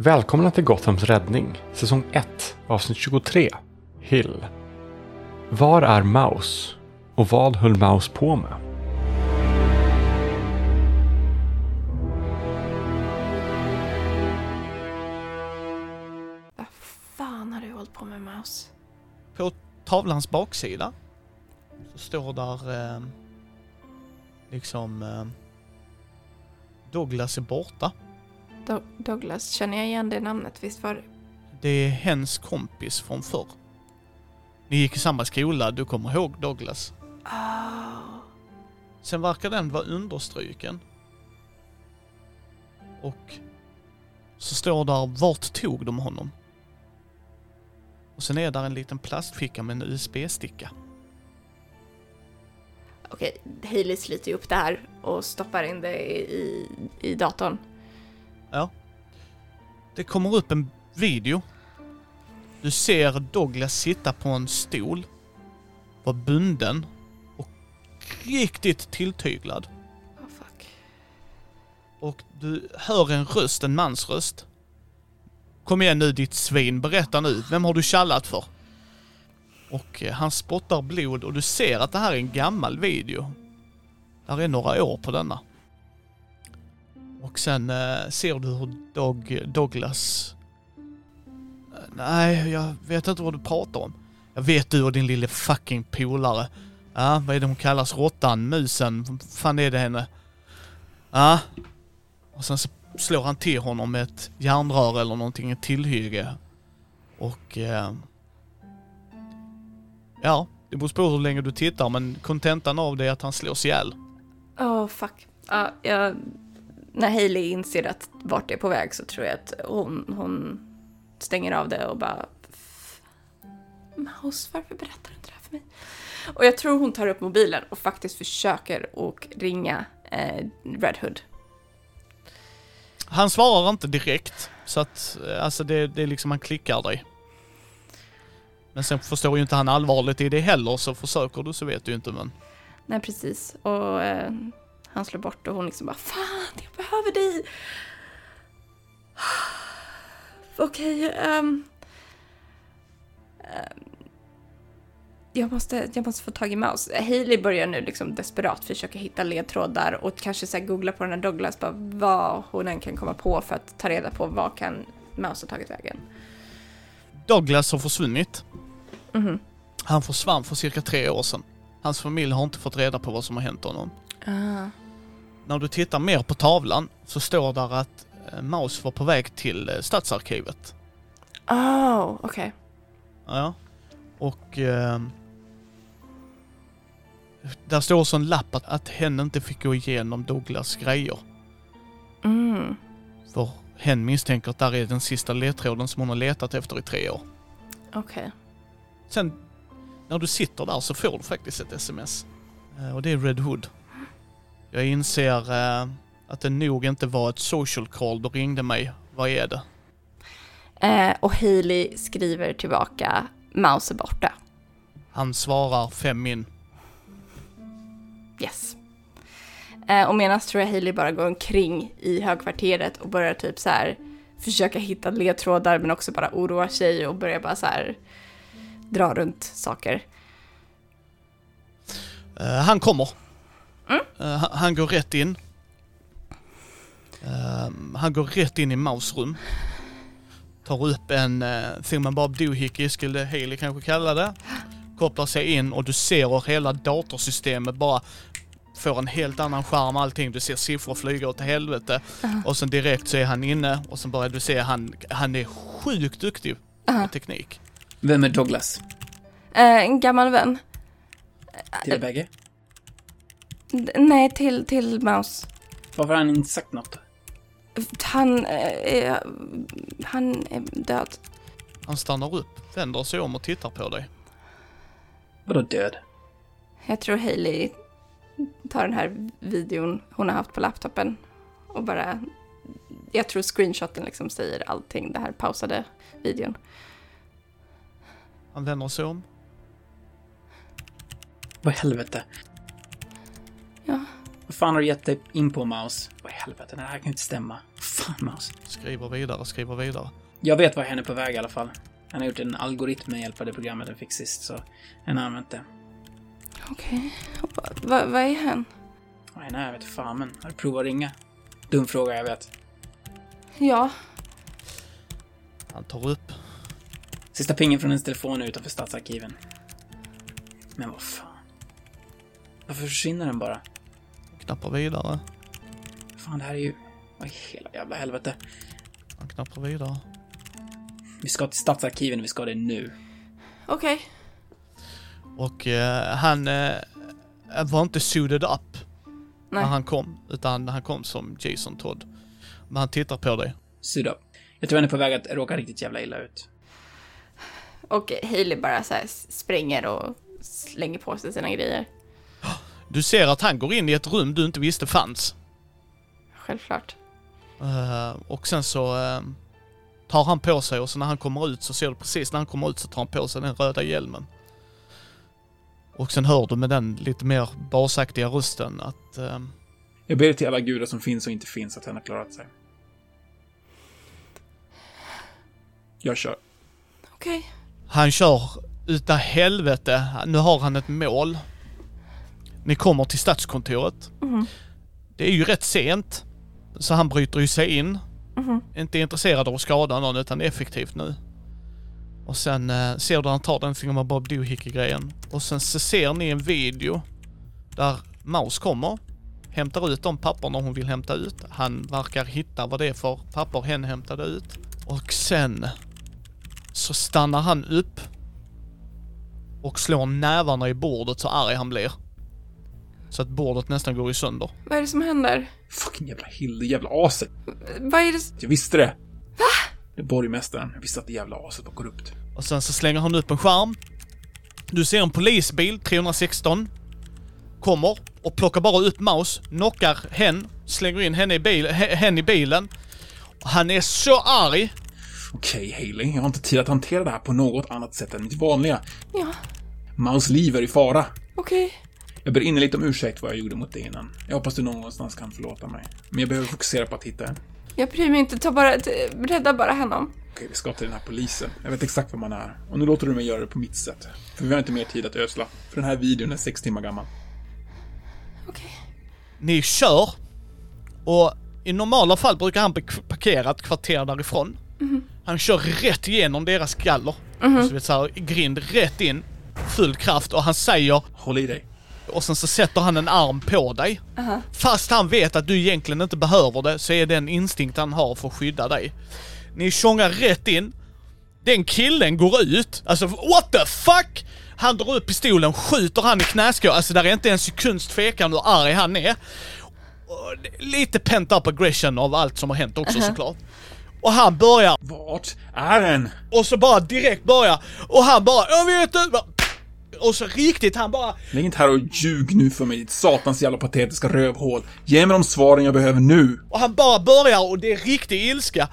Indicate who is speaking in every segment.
Speaker 1: Välkomna till Gothams räddning, säsong 1, avsnitt 23, Hill. Var är Mouse? Och vad höll Mouse på med?
Speaker 2: Vad fan har du hållit på med Mouse?
Speaker 3: På tavlans baksida så står där eh, liksom eh, Douglas är borta.
Speaker 2: Do- Douglas, känner jag igen det namnet? Visst var det?
Speaker 3: Det är hens kompis från förr. Ni gick i samma skola, du kommer ihåg Douglas.
Speaker 2: Oh.
Speaker 3: Sen verkar den vara understryken. Och så står där, vart tog de honom? Och sen är där en liten plastficka med en USB-sticka.
Speaker 2: Okej, Hailey sliter ju upp det här och stoppar in det i, i, i datorn.
Speaker 3: Det kommer upp en video. Du ser Douglas sitta på en stol, vara bunden och riktigt tilltyglad.
Speaker 2: Oh, fuck.
Speaker 3: Och du hör en röst, en mans röst. Kom igen nu ditt svin, berätta nu, vem har du kallat för? Och eh, han spottar blod och du ser att det här är en gammal video. Där är några år på denna. Och sen eh, ser du hur Dog, Douglas... Eh, nej, jag vet inte vad du pratar om. Jag vet du och din lille fucking polare. Ja, vad är det hon kallas? Råttan? Musen? Vad fan är det henne? Ja. Och sen så slår han till honom med ett järnrör eller någonting, ett tillhygge. Och... Eh, ja, det beror på hur länge du tittar men kontentan av det är att han slås ihjäl.
Speaker 2: Oh, fuck. Ja, jag, när Hailey inser att vart det är på väg så tror jag att hon, hon stänger av det och bara... Mouse, varför berättar du inte det här för mig? Och jag tror hon tar upp mobilen och faktiskt försöker och ringa eh, Red Hood.
Speaker 3: Han svarar inte direkt, så att eh, alltså det, det är liksom han klickar dig. Men sen förstår ju inte han allvarligt i det heller, så försöker du så vet du ju inte men...
Speaker 2: Nej, precis. Och eh, han slår bort och hon liksom bara Fan, jag behöver dig! Okej, ehm... ehm, jag, måste, jag måste få tag i Mouse. Hailey börjar nu liksom desperat försöka hitta ledtrådar och kanske så googla på den här Douglas, bara vad hon än kan komma på för att ta reda på vad kan Mouse ha tagit vägen.
Speaker 3: Douglas har försvunnit.
Speaker 2: Mhm.
Speaker 3: Han försvann för cirka tre år sedan. Hans familj har inte fått reda på vad som har hänt honom.
Speaker 2: Ah.
Speaker 3: När du tittar mer på tavlan så står där att eh, Maus var på väg till eh, Stadsarkivet.
Speaker 2: Oh, okej.
Speaker 3: Ja. Och... Eh, där står också en lapp att, att hen inte fick gå igenom Douglas grejer.
Speaker 2: Mm.
Speaker 3: För hen misstänker att där är den sista ledtråden som hon har letat efter i tre år.
Speaker 2: Okej.
Speaker 3: Sen när du sitter där så får du faktiskt ett sms. Eh, Och det är Red Hood. Jag inser eh, att det nog inte var ett social call du ringde mig. Vad är det?
Speaker 2: Eh, och Hailey skriver tillbaka Mouse är borta.
Speaker 3: Han svarar fem min.
Speaker 2: Yes. Eh, och medan tror jag Hailey bara går omkring i högkvarteret och börjar typ så här försöka hitta ledtrådar men också bara oroa sig och börjar bara så här dra runt saker.
Speaker 3: Eh, han kommer.
Speaker 2: Mm.
Speaker 3: Eh, han, går rätt in. Eh, han går rätt in i Maus rum. Tar upp en uh, Thingman Bob Doohickey skulle Haley kanske kalla det. Kopplar sig in och du ser hur hela datorsystemet bara får en helt annan skärm allting. Du ser siffror flyga åt helvete. Och sen direkt så är han inne och sen börjar du se han, han är sjukt duktig på
Speaker 2: Aha.
Speaker 3: teknik.
Speaker 4: Vem är Douglas?
Speaker 2: Eh, en gammal vän.
Speaker 4: Till er bägge?
Speaker 2: D- nej, till, till Mouse.
Speaker 4: Varför har han inte sagt något?
Speaker 2: Han, eh, är, han är död.
Speaker 3: Han stannar upp, vänder sig om och tittar på dig.
Speaker 4: Vadå död?
Speaker 2: Jag tror Hailey tar den här videon hon har haft på laptopen och bara... Jag tror screenshoten liksom säger allting, det här pausade videon.
Speaker 3: Han vänder sig om.
Speaker 4: Vad i helvete?
Speaker 2: Ja.
Speaker 4: Vad fan har du gett dig in på, Mouse? Vad i helvete? Det här kan ju inte stämma. Fan. Mouse.
Speaker 3: Skriver vidare, skriver vidare.
Speaker 4: Jag vet var hen är på väg i alla fall. Han har gjort en algoritm med hjälp av det programmet den fick sist, så hen har använt det.
Speaker 2: Okej. Va- Vad är hen?
Speaker 4: Hen är, jag vet fan, men har du provat ringa? Dum fråga, jag vet.
Speaker 2: Ja.
Speaker 3: Han tar upp.
Speaker 4: Sista pingen från ens telefon är utanför stadsarkiven. Men vad fan. Varför försvinner den bara?
Speaker 3: Knappar vidare.
Speaker 4: Fan, det här är ju... Vad i hela jävla helvete.
Speaker 3: Han knappar vidare.
Speaker 4: Vi ska till stadsarkiven, vi ska det nu.
Speaker 2: Okej.
Speaker 3: Och eh, han eh, var inte suited up
Speaker 2: Nej.
Speaker 3: när han kom. Utan han kom som Jason Todd. Men han tittar på dig.
Speaker 4: Suda. Jag tror han är på väg att råka riktigt jävla illa ut.
Speaker 2: Och Hailey bara så här springer och slänger på sig sina grejer.
Speaker 3: Du ser att han går in i ett rum du inte visste fanns.
Speaker 2: Självklart.
Speaker 3: Eh, och sen så eh, tar han på sig och så när han kommer ut så ser du precis när han kommer ut så tar han på sig den röda hjälmen. Och sen hör du med den lite mer basaktiga rösten att eh,
Speaker 5: Jag ber till alla gudar som finns och inte finns att han har klarat sig. Jag kör.
Speaker 2: Okej.
Speaker 3: han kör utav helvete. Nu har han ett mål. Ni kommer till stadskontoret. Det är ju rätt sent. Så han bryter ju sig in. Inte intresserad av att skada någon utan effektivt nu. Och sen eh, ser du han tar den gamla Bob Doohickey-grejen. Och sen så ser ni en video där Maus kommer, hämtar ut de papperna hon vill hämta ut. Han verkar hitta vad det är för papper hen hämtade ut. Och sen så stannar han upp och slår nävarna i bordet så arg han blir. Så att bordet nästan går i sönder.
Speaker 2: Vad är det som händer?
Speaker 5: Fucking jävla Hilde, jävla aset.
Speaker 2: Vad är det? s-
Speaker 5: Jag visste det. Va? Det är borgmästaren. Jag visste att det jävla aset var korrupt.
Speaker 3: Och sen så slänger han upp en skärm. Du ser en polisbil, 316. Kommer och plockar bara upp Maus, knockar hen, slänger in henne i, bil, he- hen i bilen. Han är så arg.
Speaker 5: Okej, Haley. Jag har inte tid att hantera det här på något annat sätt än mitt vanliga.
Speaker 2: Ja,
Speaker 5: Maus liv är i fara.
Speaker 2: okej.
Speaker 5: Jag ber innerligt om ursäkt vad jag gjorde mot dig innan. Jag hoppas du någonstans kan förlåta mig. Men jag behöver fokusera på att hitta henne.
Speaker 2: Jag bryr mig inte. Ta bara, rädda bara honom.
Speaker 5: Okej, vi ska till den här polisen. Jag vet exakt var man är. Och nu låter du mig göra det på mitt sätt. För vi har inte mer tid att ösla. För den här videon är sex timmar gammal.
Speaker 2: Okej.
Speaker 3: Ni kör. Och i normala fall brukar han parkera ett kvarter därifrån. Han kör rätt igenom deras galler. Så vet, så här, grind rätt in. Full kraft och han säger
Speaker 5: Håll i dig.
Speaker 3: Och sen så sätter han en arm på dig. Fast han vet att du egentligen inte behöver det så är det en instinkt han har för att skydda dig. Ni tjongar rätt in. Den killen går ut. Alltså what the fuck? Han drar upp pistolen, skjuter han i knäskål. Alltså där är inte en sekunds tvekan hur arg han är. Och lite pent up aggression av allt som har hänt också såklart. Och han börjar
Speaker 5: Vart är den?
Speaker 3: och så bara direkt börjar och han bara jag vet inte. Och så riktigt han bara
Speaker 5: Lägg inte här och ljug nu för mig, ditt satans jävla patetiska rövhål. Ge mig de svaren jag behöver nu.
Speaker 3: Och han bara börjar och det är riktig ilska.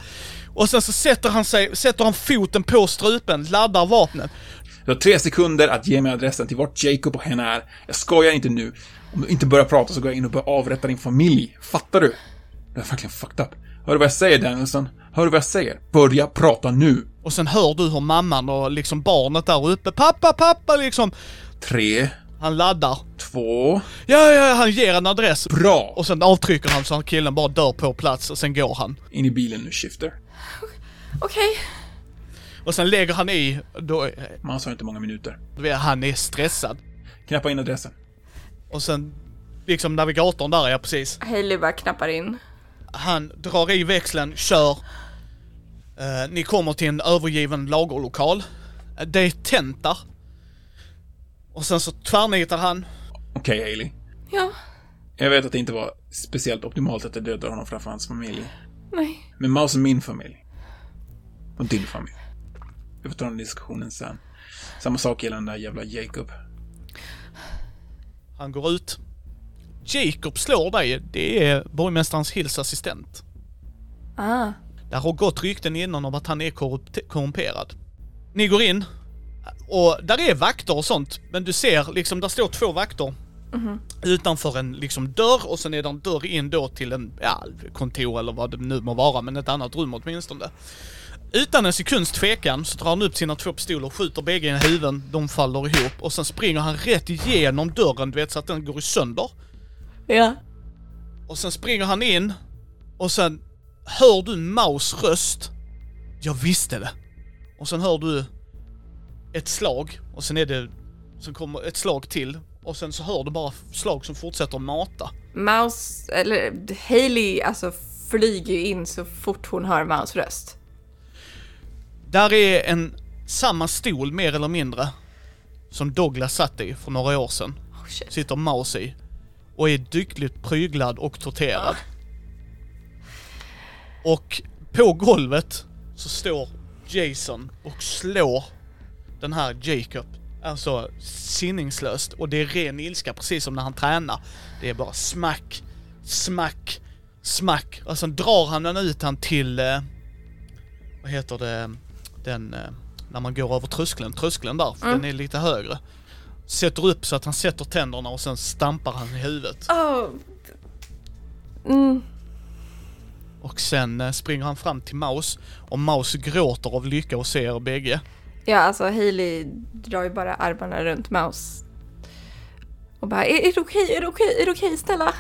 Speaker 3: Och sen så sätter han sig, sätter han foten på strupen, laddar vapnet.
Speaker 5: Du har tre sekunder att ge mig adressen till vart Jacob och henne är. Jag skojar inte nu. Om du inte börjar prata så går jag in och börjar avrätta din familj. Fattar du? Det är verkligen fucked up. Hör du vad jag säger Danielson? Hör du vad jag säger? Börja prata nu.
Speaker 3: Och sen hör du hur mamman och liksom barnet där uppe, pappa, pappa liksom.
Speaker 5: Tre,
Speaker 3: Han laddar.
Speaker 5: två,
Speaker 3: Ja, ja, han ger en adress.
Speaker 5: bra!
Speaker 3: Och sen avtrycker han så att killen bara dör på plats och sen går han.
Speaker 5: In i bilen nu, Shifter.
Speaker 2: Okej.
Speaker 3: Och sen lägger han i, då,
Speaker 5: Man har inte många minuter.
Speaker 3: han är stressad.
Speaker 5: Knappa in adressen.
Speaker 3: Och sen, liksom navigatorn där, ja precis.
Speaker 2: Hailey bara knappar in.
Speaker 3: Han drar i växeln, kör. Eh, ni kommer till en övergiven lagerlokal. Eh, det är tentar. Och sen så tvärnitar han.
Speaker 5: Okej, Haley.
Speaker 2: Ja.
Speaker 5: Jag vet att det inte var speciellt optimalt att jag dödade honom framför hans familj.
Speaker 2: Nej.
Speaker 5: Men Maus är min familj. Och din familj. Vi får ta den diskussionen sen. Samma sak gäller den där jävla Jacob.
Speaker 3: Han går ut. Jacob slår dig. Det är borgmästarens Hills assistent.
Speaker 2: Ah.
Speaker 3: Det har gått rykten innan om att han är korrumperad. Ni går in. Och där är vakter och sånt. Men du ser liksom, där står två vakter. Utanför en liksom dörr och sen är det en dörr in då till en, ja, kontor eller vad det nu må vara, men ett annat rum åtminstone. Utan en sekunds tvekan så drar han upp sina två pistoler och skjuter bägge i huven, de faller ihop och sen springer han rätt igenom dörren, du vet så att den går i sönder.
Speaker 2: Ja.
Speaker 3: Och sen springer han in och sen hör du Maus röst. Jag visste det. Och sen hör du ett slag och sen är det, sen kommer ett slag till och sen så hör du bara slag som fortsätter att mata.
Speaker 2: Mouse, eller Hailey, alltså flyger ju in så fort hon hör Mouse röst.
Speaker 3: Där är en, samma stol mer eller mindre, som Douglas satt i för några år sedan.
Speaker 2: Oh.
Speaker 3: Sitter Maus i. Och är dykligt pryglad och torterad. Och på golvet så står Jason och slår den här Jacob. Alltså sinningslöst. Och det är ren ilska precis som när han tränar. Det är bara smack, smack, smack. Och sen drar han den ut han till, eh, vad heter det, den, eh, när man går över tröskeln, tröskeln där, för
Speaker 2: Mm.
Speaker 3: den är lite högre. Sätter upp så att han sätter tänderna och sen stampar han i huvudet.
Speaker 2: Oh. Mm.
Speaker 3: Och sen eh, springer han fram till Maus och Maus gråter av lycka och ser er bägge.
Speaker 2: Ja, alltså Hailey drar ju bara armarna runt Mouse. Och bara, är, är det okej, är det okej, är det okej, snälla?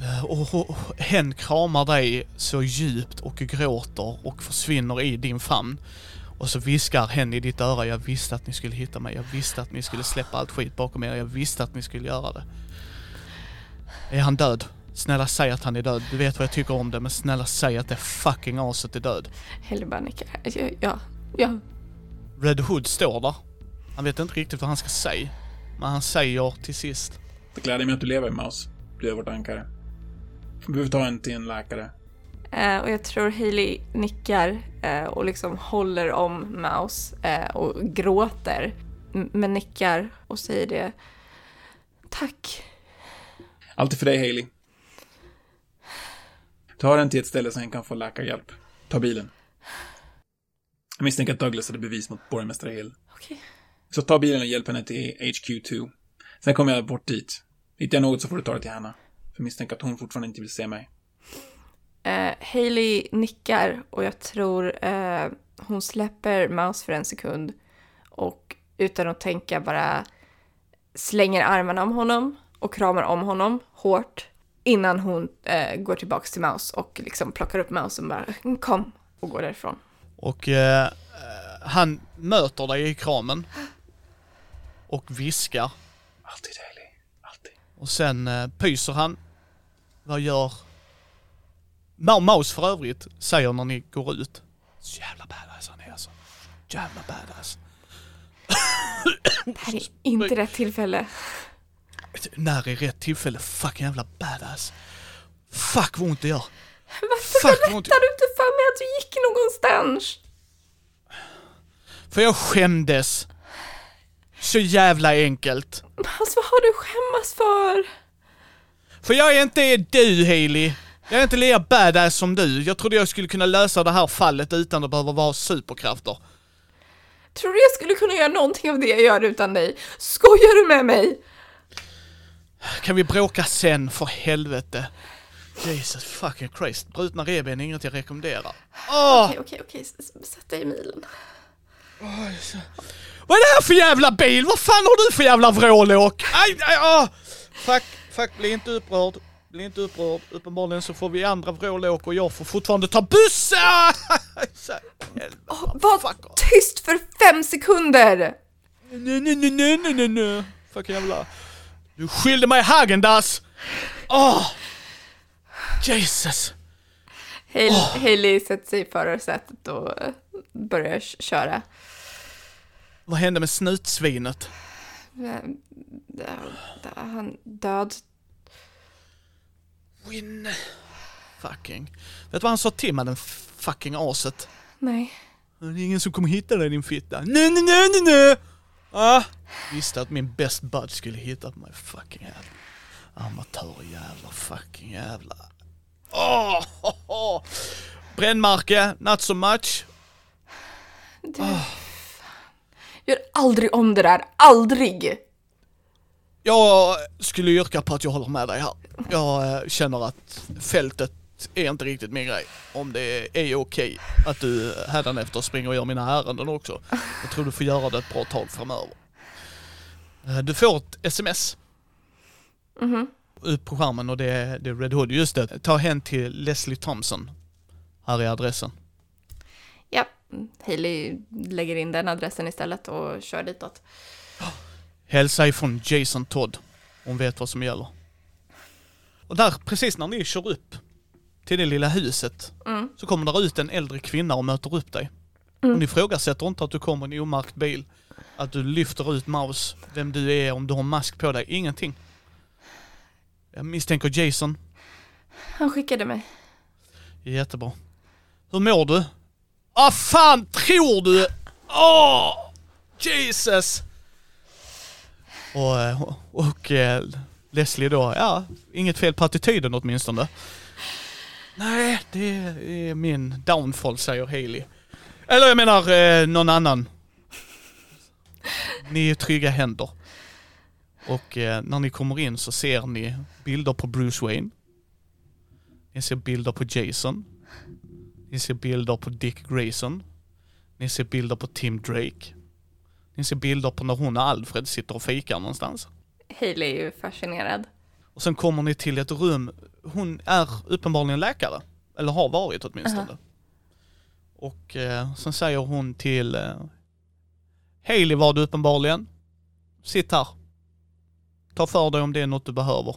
Speaker 3: Eh, Och, och, och hen kramar dig så djupt och gråter och försvinner i din famn. Och så viskar hen i ditt öra, jag visste att ni skulle hitta mig, jag visste att ni skulle släppa allt skit bakom er, jag visste att ni skulle göra det. Är han död? Snälla säg att han är död, du vet vad jag tycker om det, men snälla säg att det fucking aset är död.
Speaker 2: Hailey bara nickar. Ja, ja.
Speaker 3: Red Hood står där. Han vet inte riktigt vad han ska säga. Men han säger till sist.
Speaker 5: Det gläder mig att du lever, Maus. Du är vårt ankare. Vi behöver ta en till en läkare.
Speaker 2: Eh, och jag tror Hailey nickar eh, och liksom håller om Mouse eh, och gråter. M- Men nickar och säger det. Tack.
Speaker 5: Allt är för dig, Haley. Ta den till ett ställe så han kan få läkarhjälp. Ta bilen. Jag misstänker att Douglas hade bevis mot borgmästare Hill.
Speaker 2: Okej.
Speaker 5: Så ta bilen och hjälp henne till HQ2. Sen kommer jag bort dit. Hittar jag något så får du ta det till Hanna. För jag misstänker att hon fortfarande inte vill se mig.
Speaker 2: Eh, Hailey nickar och jag tror eh, hon släpper Mouse för en sekund och utan att tänka bara slänger armarna om honom och kramar om honom hårt innan hon eh, går tillbaks till Mouse och liksom plockar upp Mouse och bara "Mm, kom och går därifrån.
Speaker 3: Och eh, han möter dig i kramen. Och viskar.
Speaker 5: Alltid, Haley. Alltid.
Speaker 3: Och sen eh, pyser han. Vad gör Maus för övrigt säger när ni går ut. Så jävla badass han är alltså. Jävla badass.
Speaker 2: Det här är inte rätt tillfälle.
Speaker 3: När är rätt tillfälle? Fucking jävla badass. Fuck vad ont det gör.
Speaker 2: Varför
Speaker 3: Fuck,
Speaker 2: berättar du inte för mig att du gick någonstans?
Speaker 3: För jag skämdes. Så jävla enkelt.
Speaker 2: Alltså vad har du skämmas för?
Speaker 3: För jag är inte du Hailey. Jag är inte lika badass som du. Jag trodde jag skulle kunna lösa det här fallet utan att behöva vara superkrafter.
Speaker 2: Tror du jag skulle kunna göra någonting av det jag gör utan dig? Skojar du med mig?
Speaker 3: Kan vi bråka sen för helvete? Jesus fucking Christ. Brutna revben är inget jag rekommenderar. Åh!
Speaker 2: Okej, okej, okej, sätt dig i milen.
Speaker 3: Vad är det här för jävla bil? Vad fan har du för jävla vrålåk? Aj, aj, åh! Fuck, fuck, bli inte upprörd. Bli inte upprörd. Uppenbarligen så får vi andra vrålåk och jag får fortfarande ta bussen!
Speaker 2: Oh, var
Speaker 3: Fuck
Speaker 2: tyst för fem sekunder!
Speaker 3: Nej, nej, nej, nej, nej, nej. Fucking jävla... Du skyllde mig Hagendas! Åh! Jesus!
Speaker 2: Hailey, Hailey sätter sig i förarsätet och eh, börjar köra.
Speaker 3: Vad hände med snutsvinet?
Speaker 2: Han död.
Speaker 3: Win. Fucking. Vet du vad han sa till mig den fucking aset?
Speaker 2: Nej.
Speaker 3: Det är ingen som kommer hitta dig din fitta. Nej, nej, nej, nej, nej! Ah, visste att min best bud skulle hitta mig fucking jävla amatörjävla fucking jävla. Åh! Oh, oh, Brännmärke, not so much.
Speaker 2: Du, Gör aldrig om det där, aldrig!
Speaker 3: Jag skulle yrka på att jag håller med dig här. Jag eh, känner att fältet är inte riktigt min grej. Om det är okej att du hädanefter springer och gör mina ärenden också. Jag tror du får göra det ett bra tag framöver. Eh, Du får ett sms
Speaker 2: Mhm.
Speaker 3: ut på skärmen och det är, det är Red Hood. Just det, ta hen till Leslie Thompson. Här är adressen.
Speaker 2: Ja, Hailey lägger in den adressen istället och kör ditåt.
Speaker 3: Hälsa ifrån Jason Todd. Hon vet vad som gäller. Och där, precis när ni kör upp till det lilla huset,
Speaker 2: Mm.
Speaker 3: så kommer där ut en äldre kvinna och möter upp dig.
Speaker 2: Mm.
Speaker 3: Hon ifrågasätter inte att du kommer i en omärkt bil, att du lyfter ut Maus, vem du är, om du har mask på dig, ingenting. Jag misstänker Jason.
Speaker 2: Han skickade mig.
Speaker 3: Jättebra. Hur mår du? Ah fan tror du? Åh! Jesus! Och, eh, och eh, Leslie då, ja, inget fel på attityden åtminstone. Nej, det är min downfall säger Haley. Eller jag menar eh, någon annan. Ni är trygga händer. Och eh, när ni kommer in så ser ni bilder på Bruce Wayne. Ni ser bilder på Jason. Ni ser bilder på Dick Grayson. Ni ser bilder på Tim Drake. Ni ser bilder på när hon och Alfred sitter och fikar någonstans.
Speaker 2: Hailey är ju fascinerad.
Speaker 3: Och sen kommer ni till ett rum. Hon är uppenbarligen läkare. Eller har varit åtminstone. Och eh, sen säger hon till eh, Hailey var du uppenbarligen. Sitt här. Ta för dig om det är något du behöver.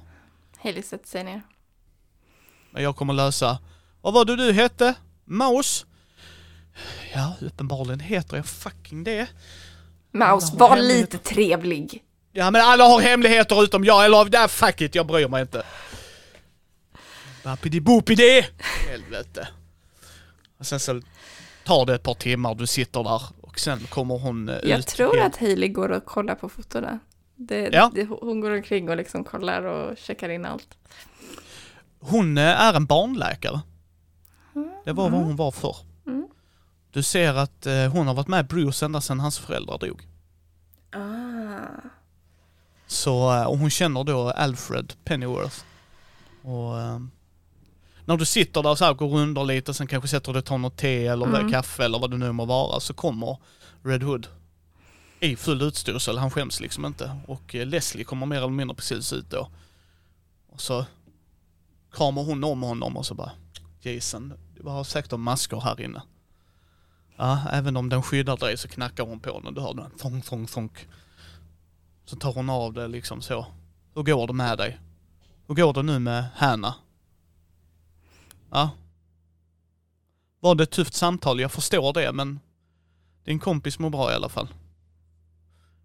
Speaker 2: Hailey sätter sig ner.
Speaker 3: Men jag kommer lösa. Vad var det du hette? Maus? Ja, uppenbarligen heter jag fucking det. Har
Speaker 2: var lite trevlig.
Speaker 3: Ja men alla har hemligheter utom jag, eller där fuck it, jag bryr mig inte. Bappidi-boopidi! Helvete. Och sen så tar det ett par timmar, du sitter där och sen kommer hon eh,
Speaker 2: Jag
Speaker 3: ut.
Speaker 2: tror
Speaker 3: igen.
Speaker 2: att Hailey går och kollar på fotona. Det,
Speaker 3: Ja.
Speaker 2: det, hon går omkring och liksom kollar och checkar in allt.
Speaker 3: Hon eh, är en barnläkare. Det var vad hon var förr.
Speaker 2: Mm.
Speaker 3: Du ser att eh, hon har varit med Bruce ända sedan hans föräldrar dog.
Speaker 2: Ah.
Speaker 3: Så, och hon känner då Alfred Pennyworth. Och eh, när du sitter där så här, går under lite, sen kanske sätter dig och tar något te eller
Speaker 2: Mm.
Speaker 3: kaffe eller vad det nu må vara, så kommer Red Hood i full utstyrsel, han skäms liksom inte. Och eh, Leslie kommer mer eller mindre precis ut då. Och så kramar hon om honom och så bara Jason, du har säkert om masker här inne. Ja, även om den skyddar dig så knackar hon på den. Du hör den thong, thong, thong. Så tar hon av det liksom så. Hur går det med dig? Hur går det nu med Hanna? Ja. Var det ett tufft samtal? Jag förstår det men din kompis mår bra i alla fall.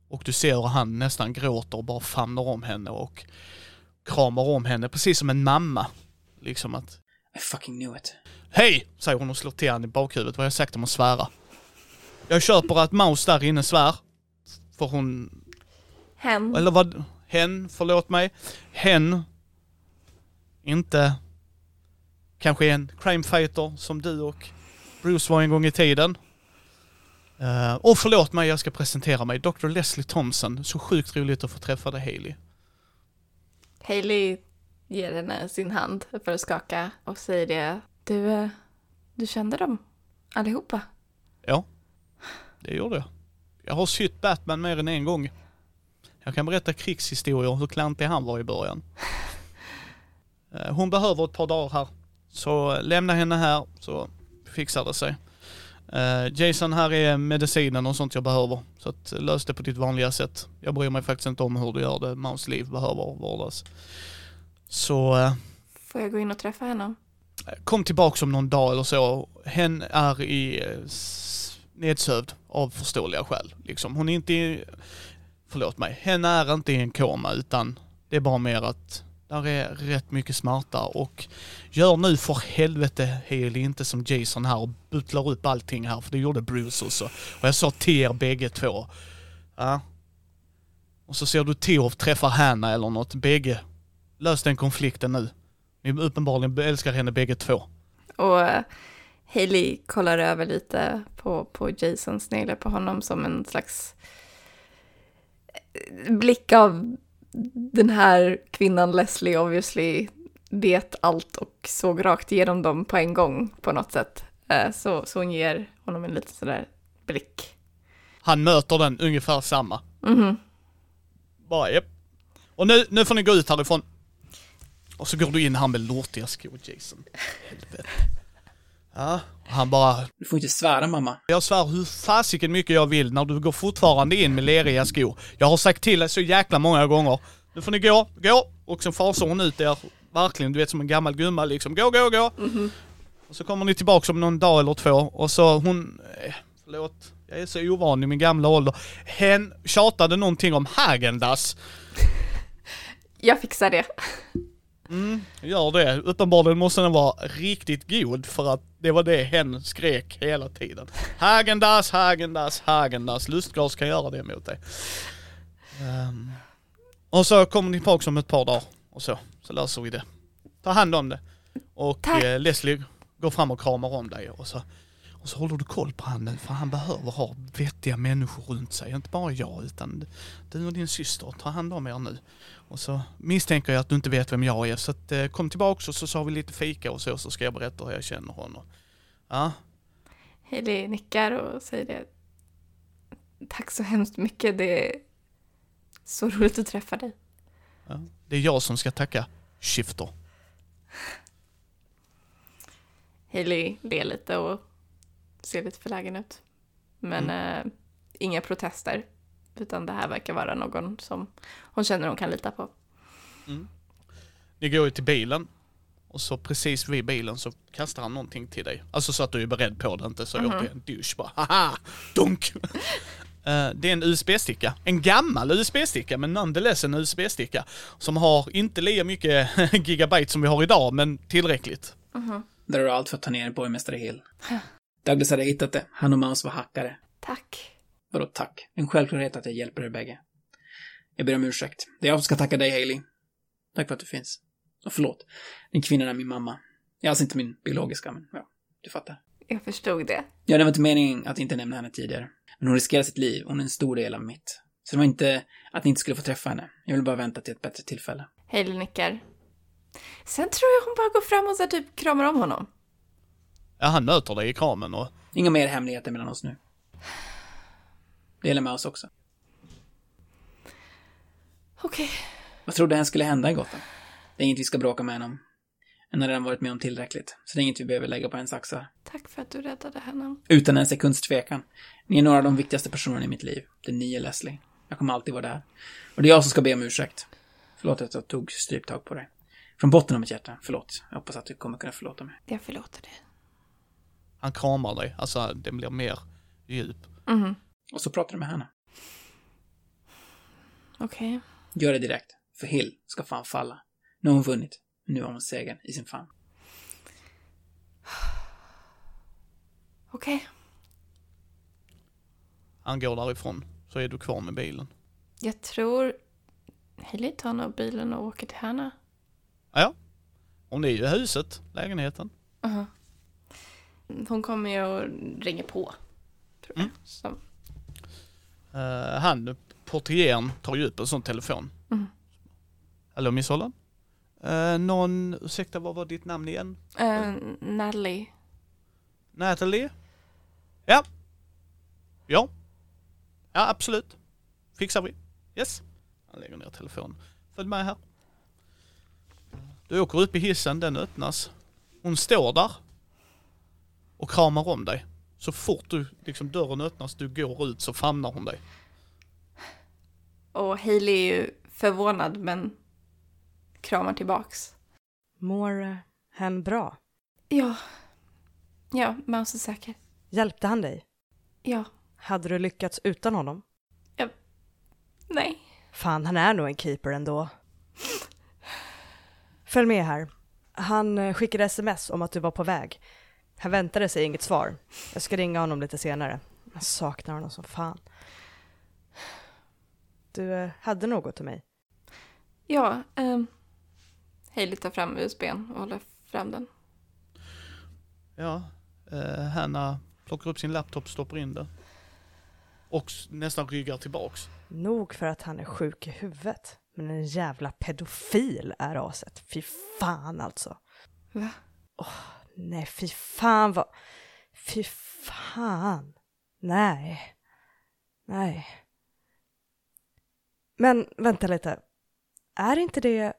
Speaker 3: Och du ser hur han nästan gråter och bara famnar om henne och kramar om henne precis som en mamma. Liksom att
Speaker 4: I fucking knew it.
Speaker 3: Hej! Säger hon och slår till honom i bakhuvudet. Vad har jag sagt om att svära? Jag köper att Maus där inne svär. För hon
Speaker 2: Hen.
Speaker 3: eller vad, hen, förlåt mig, hen inte kanske en crime fighter som du och Bruce var en gång i tiden. Eh, och förlåt mig, jag ska presentera mig. Dr. Leslie Thompson. Så sjukt roligt att få träffa dig Hailey.
Speaker 2: Hailey ger henne sin hand för att skaka och säger det. Du, eh, du kände dem allihopa?
Speaker 3: Ja, det gjorde jag. Jag har sytt Batman mer än en gång. Jag kan berätta krigshistorier, hur klantig han var i början. Eh, Hon behöver ett par dagar här. Så lämna henne här så fixar det sig. Eh, Jason, här är medicinen och sånt jag behöver. Så att eh, lös det på ditt vanliga sätt. Jag bryr mig faktiskt inte om hur du gör det. Maus liv behöver vårdas. Så eh,
Speaker 2: Får jag gå in och träffa henne?
Speaker 3: kom tillbaka om någon dag eller så. Hen är i nedsövd av förståeliga skäl. Liksom. Hon är inte i, förlåt mig, hen är inte i en koma utan det är bara mer att där är rätt mycket smärta och gör nu för helvete Haley inte som Jason här och butlar upp allting här för det gjorde Bruce också. Och jag sa till er bägge två. Ja. Och så ser du Tov träffar Hanna eller något, bägge. Lös den konflikten nu. Ni uppenbarligen älskar henne bägge två.
Speaker 2: Och eh, Haley Hailey kollar över lite på, på Jason, sneglar på honom som en slags eh, blick av den här kvinnan Leslie obviously vet allt och såg rakt igenom dem på en gång på något sätt. Eh, Så, så hon ger honom en liten sådär blick.
Speaker 3: Han möter den ungefär samma.
Speaker 2: Mhm.
Speaker 3: Bara japp. Och nu, nu får ni gå ut härifrån. Och så går du in här med lortiga skor Jason. Helvete. Ja, och han bara,
Speaker 5: Du får inte svära mamma.
Speaker 3: jag svär hur fasiken mycket jag vill när du går fortfarande in med leriga skor. Jag har sagt till dig så jäkla många gånger. Nu får ni gå, gå! Och så fasar hon ut er, verkligen, du vet som en gammal gumma liksom. Gå, gå, gå! Och så kommer ni tillbaka om någon dag eller två och så hon, eh, förlåt, jag är så ovan i min gamla ålder. Hen tjatade någonting om Häagen-Dazs.
Speaker 2: Jag fixar det.
Speaker 3: Gör det. Uppenbarligen måste den vara riktigt god för att det var det hen skrek hela tiden. Häagen-Dazs, Häagen-Dazs, Häagen-Dazs. Lustgas kan göra det mot dig. Ehm, och så kommer ni tillbaka om ett par dagar och så, så löser vi det. Ta hand om det. Och eh, Leslie går fram och kramar om dig och så, och så håller du koll på han nu för han behöver ha vettiga människor runt sig. Inte bara jag utan du och din syster. Ta hand om er nu. Och så misstänker jag att du inte vet vem jag är så att, eh, kom tillbaks och så sa vi lite fika och så så ska jag berätta hur jag känner honom. Ja,
Speaker 2: Hailey nickar och säger det. Tack så hemskt mycket. Det är så roligt att träffa dig.
Speaker 3: ja. Det är jag som ska tacka Shifter.
Speaker 2: Hailey ler lite och ser lite förlägen ut. Men eh, inga protester. Utan det här verkar vara någon som hon känner hon kan lita på.
Speaker 3: Ni går ju till bilen och så precis vid bilen så kastar han någonting till dig. Alltså så att du är beredd på det, inte så jag är en douche bara haha, dunk! Eh, det är en USB-sticka. En gammal USB-sticka men nonetheless en USB-sticka. Som har inte lika mycket gigabyte som vi har idag men tillräckligt.
Speaker 5: Där har du allt för att ta ner borgmästare Hill. Douglas hade hittat det. Han och Mouse var hackare.
Speaker 2: Tack.
Speaker 5: Vadå tack? En självklarhet att jag hjälper er bägge. Jag ber om ursäkt. Det är jag som ska tacka dig, Hailey. Tack för att du finns. Och förlåt. Den kvinnan är min mamma. Jag är alltså inte min biologiska, men ja, du fattar.
Speaker 2: Jag förstod det.
Speaker 5: Ja, det var inte meningen att inte nämna henne tidigare. Men hon riskerar sitt liv. Hon är en stor del av mitt. Så det var inte att ni inte skulle få träffa henne. Jag vill bara vänta till ett bättre tillfälle.
Speaker 2: Hailey nickar. Sen tror jag hon bara går fram och så typ kramar om honom.
Speaker 3: Ja, han möter dig i kramen och
Speaker 5: Inga mer hemligheter mellan oss nu. Det gäller Mouse också.
Speaker 2: Okej.
Speaker 5: Vad trodde hen skulle hända i Gotham? Det är inget vi ska bråka med henne om. En har redan varit med om tillräckligt, så det är inget vi behöver lägga på ens axlar.
Speaker 2: Tack för att du räddade henne.
Speaker 5: Utan en sekunds tvekan. Ni är några av de viktigaste personerna i mitt liv. Det är ni och Leslie. Jag kommer alltid vara där. Och det är jag som ska be om ursäkt. Förlåt att jag tog stryptag på dig. Från botten av mitt hjärta, förlåt. Jag hoppas att du kommer kunna förlåta mig.
Speaker 2: Jag förlåter dig.
Speaker 3: Han kramar dig. Alltså den blir mer djup.
Speaker 2: Mhm.
Speaker 5: Och så pratar du med henne.
Speaker 2: Okej.
Speaker 5: Gör det direkt. För Hill ska fan falla. Nu har hon vunnit. Nu har hon segern i sin famn.
Speaker 2: Okej.
Speaker 3: Han går därifrån. Så är du kvar med bilen.
Speaker 2: Jag tror Hailey tar nog bilen och åker till henne.
Speaker 3: Ja, ja. Och det är ju huset, lägenheten.
Speaker 2: Uh-huh. Hon kommer ju och ringer på. Tror jag.
Speaker 3: Mm.
Speaker 2: Så.
Speaker 3: Uh, han, portieren, tar ju upp en sån telefon.
Speaker 2: Mm.
Speaker 3: Hallå Miss Holland? Uh, någon, ursäkta vad var ditt namn igen?
Speaker 2: Eh, Natalie.
Speaker 3: Natalie? Ja. Ja. Ja, absolut. Fixar vi. Yes. Han lägger ner telefonen. Följ med här. Du åker upp i hissen, den öppnas. Hon står där. Och kramar om dig. Så fort du, liksom dörren öppnas, du går ut så famnar hon dig.
Speaker 2: Och Hailey är ju förvånad men kramar tillbaks.
Speaker 6: Mår hen bra?
Speaker 2: Ja. Ja, Mouse är säker.
Speaker 6: Hjälpte han dig?
Speaker 2: Ja.
Speaker 6: Hade du lyckats utan honom?
Speaker 2: Nej.
Speaker 6: Fan, han är nog en keeper ändå. Följ med här. Han eh, skickade sms om att du var på väg. Han väntade sig inget svar. Jag ska ringa honom lite senare. Jag saknar honom som fan. Du eh, hade något till mig?
Speaker 2: Ja, um, Hailey tar fram USBn och håller fram den.
Speaker 3: Ja, eh, Hanna plockar upp sin laptop, stoppar in det. Och nästan ryggar tillbaks.
Speaker 6: Nog för att han är sjuk i huvudet. Men en jävla pedofil är aset. Fy fan alltså.
Speaker 2: Va?
Speaker 6: Nej, fy fan vad... Fy fan. Nej. Nej. Men vänta lite. Är inte det...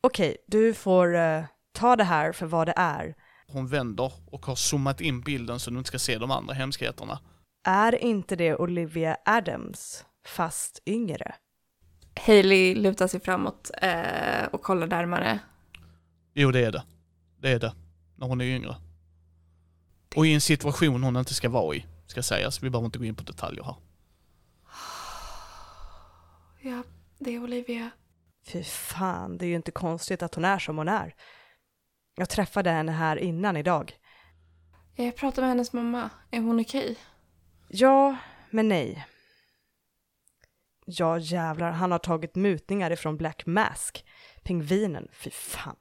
Speaker 6: Okej, du får eh, ta det här för vad det är.
Speaker 3: Hon vänder och har zoomat in bilden så du inte ska se de andra hemskheterna.
Speaker 6: Är inte det Olivia Adams, fast yngre?
Speaker 2: Hailey lutar sig framåt eh, och kollar närmare.
Speaker 3: Jo, det är det. Det är det. När hon är yngre. Och i en situation hon inte ska vara i, ska sägas. Vi behöver inte gå in på detaljer här.
Speaker 2: Ja, det är Olivia.
Speaker 6: Fy fan, det är ju inte konstigt att hon är som hon är. Jag träffade henne här innan idag.
Speaker 2: Jag pratade med hennes mamma. Är hon okej?
Speaker 6: Ja, men nej. Ja, jävlar, han har tagit mutningar ifrån Black Mask. Pingvinen, fy fan.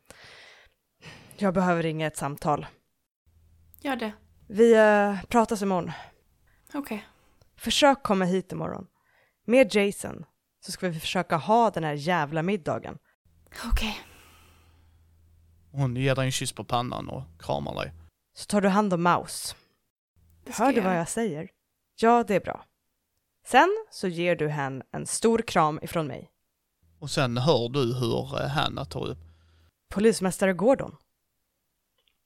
Speaker 6: Jag behöver ringa ett samtal.
Speaker 2: Gör det.
Speaker 6: Vi uh, pratas imorgon.
Speaker 2: Okej.
Speaker 6: Försök komma hit imorgon. Med Jason så ska vi försöka ha den här jävla middagen.
Speaker 2: Okej.
Speaker 3: Hon ger dig en kyss på pannan och kramar dig.
Speaker 6: Så tar du hand om Maus. Hör du
Speaker 2: jag
Speaker 6: vad jag säger? Ja, det är bra. Sen så ger du henne en stor kram ifrån mig.
Speaker 3: Och sen hör du hur eh, Hanna tar upp.
Speaker 6: Polismästare Gordon.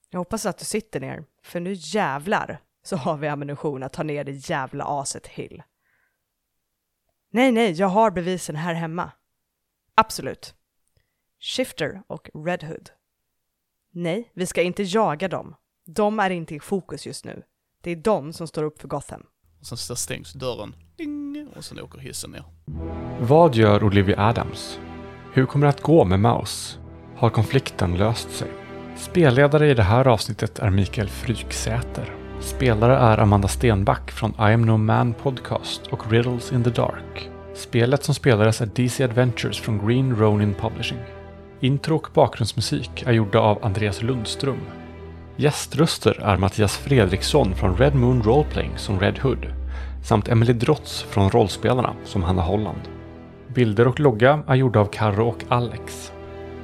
Speaker 6: Jag hoppas att du sitter ner, för nu jävlar så har vi ammunition att ta ner det jävla aset Hill. Nej, nej, jag har bevisen här hemma. Absolut. Shifter och Red Hood. Nej, vi ska inte jaga dem. De är inte i fokus just nu. Det är de som står upp för Gotham.
Speaker 3: Och sen så stängs dörren. Ding! Och sen åker hissen ner.
Speaker 1: Vad gör Olivia Adams? Hur kommer det att gå med Maus? Har konflikten löst sig? Spelledare i det här avsnittet är Mikael Fryksäter. Spelare är Amanda Stenback från I am no man podcast och Riddles in the Dark. Spelet som spelades är DC Adventures från Green Ronin Publishing. Intro och bakgrundsmusik är gjorda av Andreas Lundström. Gäströster är Mattias Fredriksson från Red Moon Roleplaying som Red Hood samt Emily Drotz från Rollspelarna som Hanna Holland. Bilder och logga är gjorda av Karro och Alex.